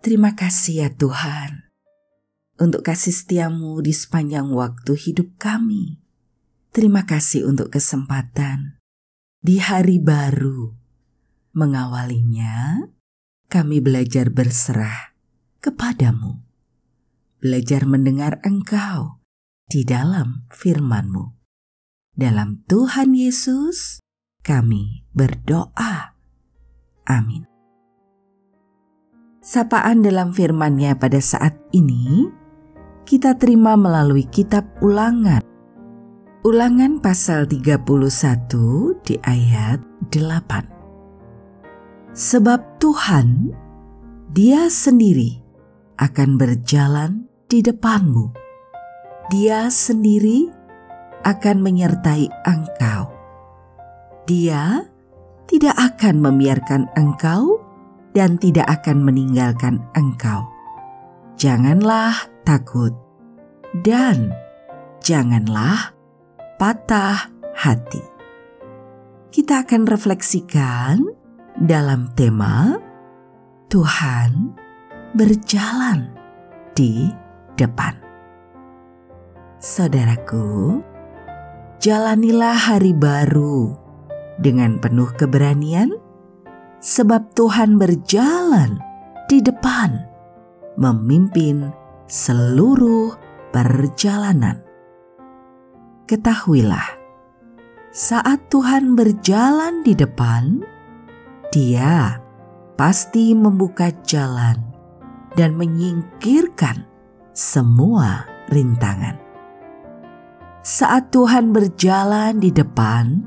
Terima kasih ya Tuhan untuk kasih setiamu di sepanjang waktu hidup kami. Terima kasih untuk kesempatan di hari baru. Mengawalinya, kami belajar berserah kepadamu. Belajar mendengar engkau di dalam firmanmu. Dalam Tuhan Yesus, kami berdoa. Amin. Sapaan dalam firman-Nya pada saat ini kita terima melalui kitab Ulangan. Ulangan pasal 31 di ayat 8. Sebab Tuhan, Dia sendiri akan berjalan di depanmu. Dia sendiri akan menyertai engkau. Dia tidak akan membiarkan engkau dan tidak akan meninggalkan engkau. Janganlah takut dan janganlah patah hati. Kita akan refleksikan dalam tema Tuhan berjalan di depan. Saudaraku, jalanilah hari baru dengan penuh keberanian sebab Tuhan berjalan di depan, memimpin seluruh perjalanan. Ketahuilah, saat Tuhan berjalan di depan, Dia pasti membuka jalan dan menyingkirkan semua rintangan. Saat Tuhan berjalan di depan,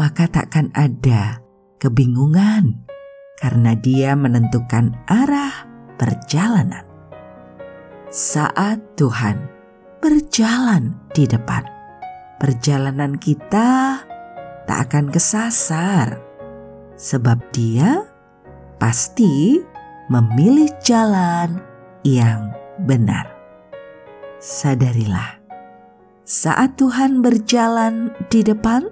maka takkan ada kebingungan karena dia menentukan arah perjalanan. Saat Tuhan berjalan di depan, perjalanan kita tak akan kesasar, sebab Dia pasti memilih jalan yang benar. Sadarilah, saat Tuhan berjalan di depan,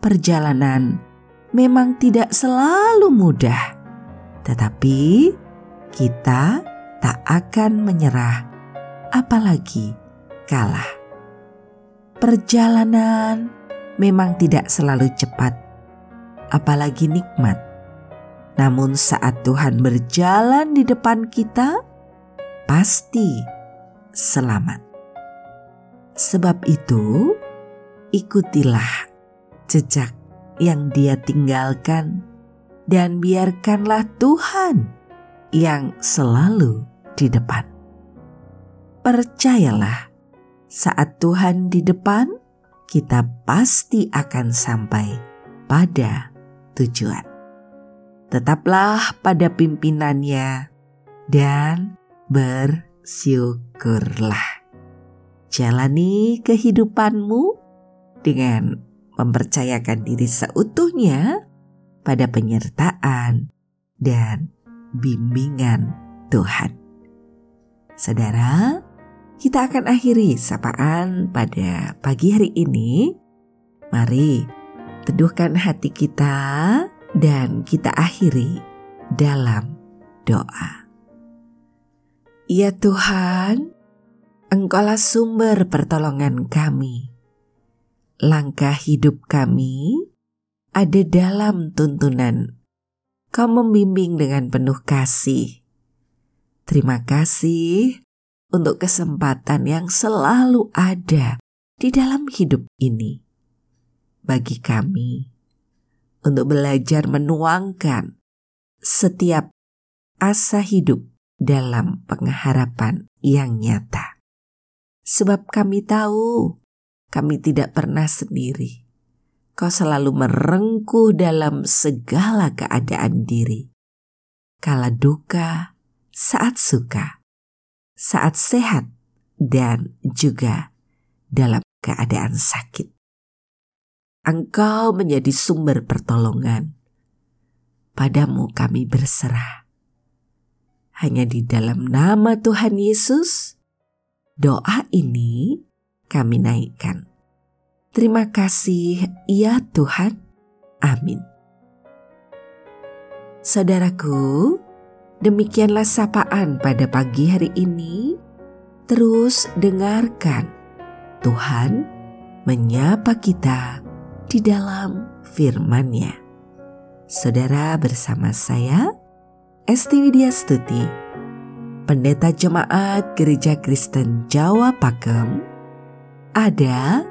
perjalanan memang tidak selalu mudah, tetapi kita tak akan menyerah, apalagi kalah. Perjalanan memang tidak selalu cepat, apalagi nikmat. Namun, saat Tuhan berjalan di depan kita, pasti selamat. Sebab itu, ikutilah jejak yang dia tinggalkan, dan biarkanlah Tuhan yang selalu di depan. Percayalah, saat Tuhan di depan, kita pasti akan sampai pada tujuan. Tetaplah pada pimpinannya dan bersyukurlah. Jalani kehidupanmu dengan mempercayakan diri seutuhnya pada penyertaan dan bimbingan Tuhan. Saudara, kita akan akhiri sapaan pada pagi hari ini. Mari teduhkan hati kita dan kita akhiri dalam doa. Ya Tuhan, Engkaulah sumber pertolongan kami langkah hidup kami ada dalam tuntunan. Kau membimbing dengan penuh kasih. Terima kasih untuk kesempatan yang selalu ada di dalam hidup ini. Bagi kami, untuk belajar menuangkan setiap asa hidup dalam pengharapan yang nyata. Sebab kami tahu kami tidak pernah sendiri. Kau selalu merengkuh dalam segala keadaan diri. Kala duka, saat suka, saat sehat, dan juga dalam keadaan sakit. Engkau menjadi sumber pertolongan. Padamu kami berserah. Hanya di dalam nama Tuhan Yesus, doa ini kami naikkan. Terima kasih, ya Tuhan. Amin. Saudaraku, demikianlah sapaan pada pagi hari ini. Terus dengarkan Tuhan menyapa kita di dalam firman-Nya. Saudara bersama saya, Esti Widya Stuti, Pendeta Jemaat Gereja Kristen Jawa Pakem, ada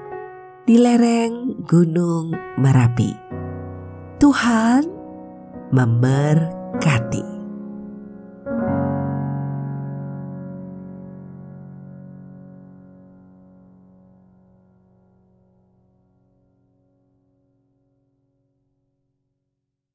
di lereng Gunung Merapi. Tuhan memberkati.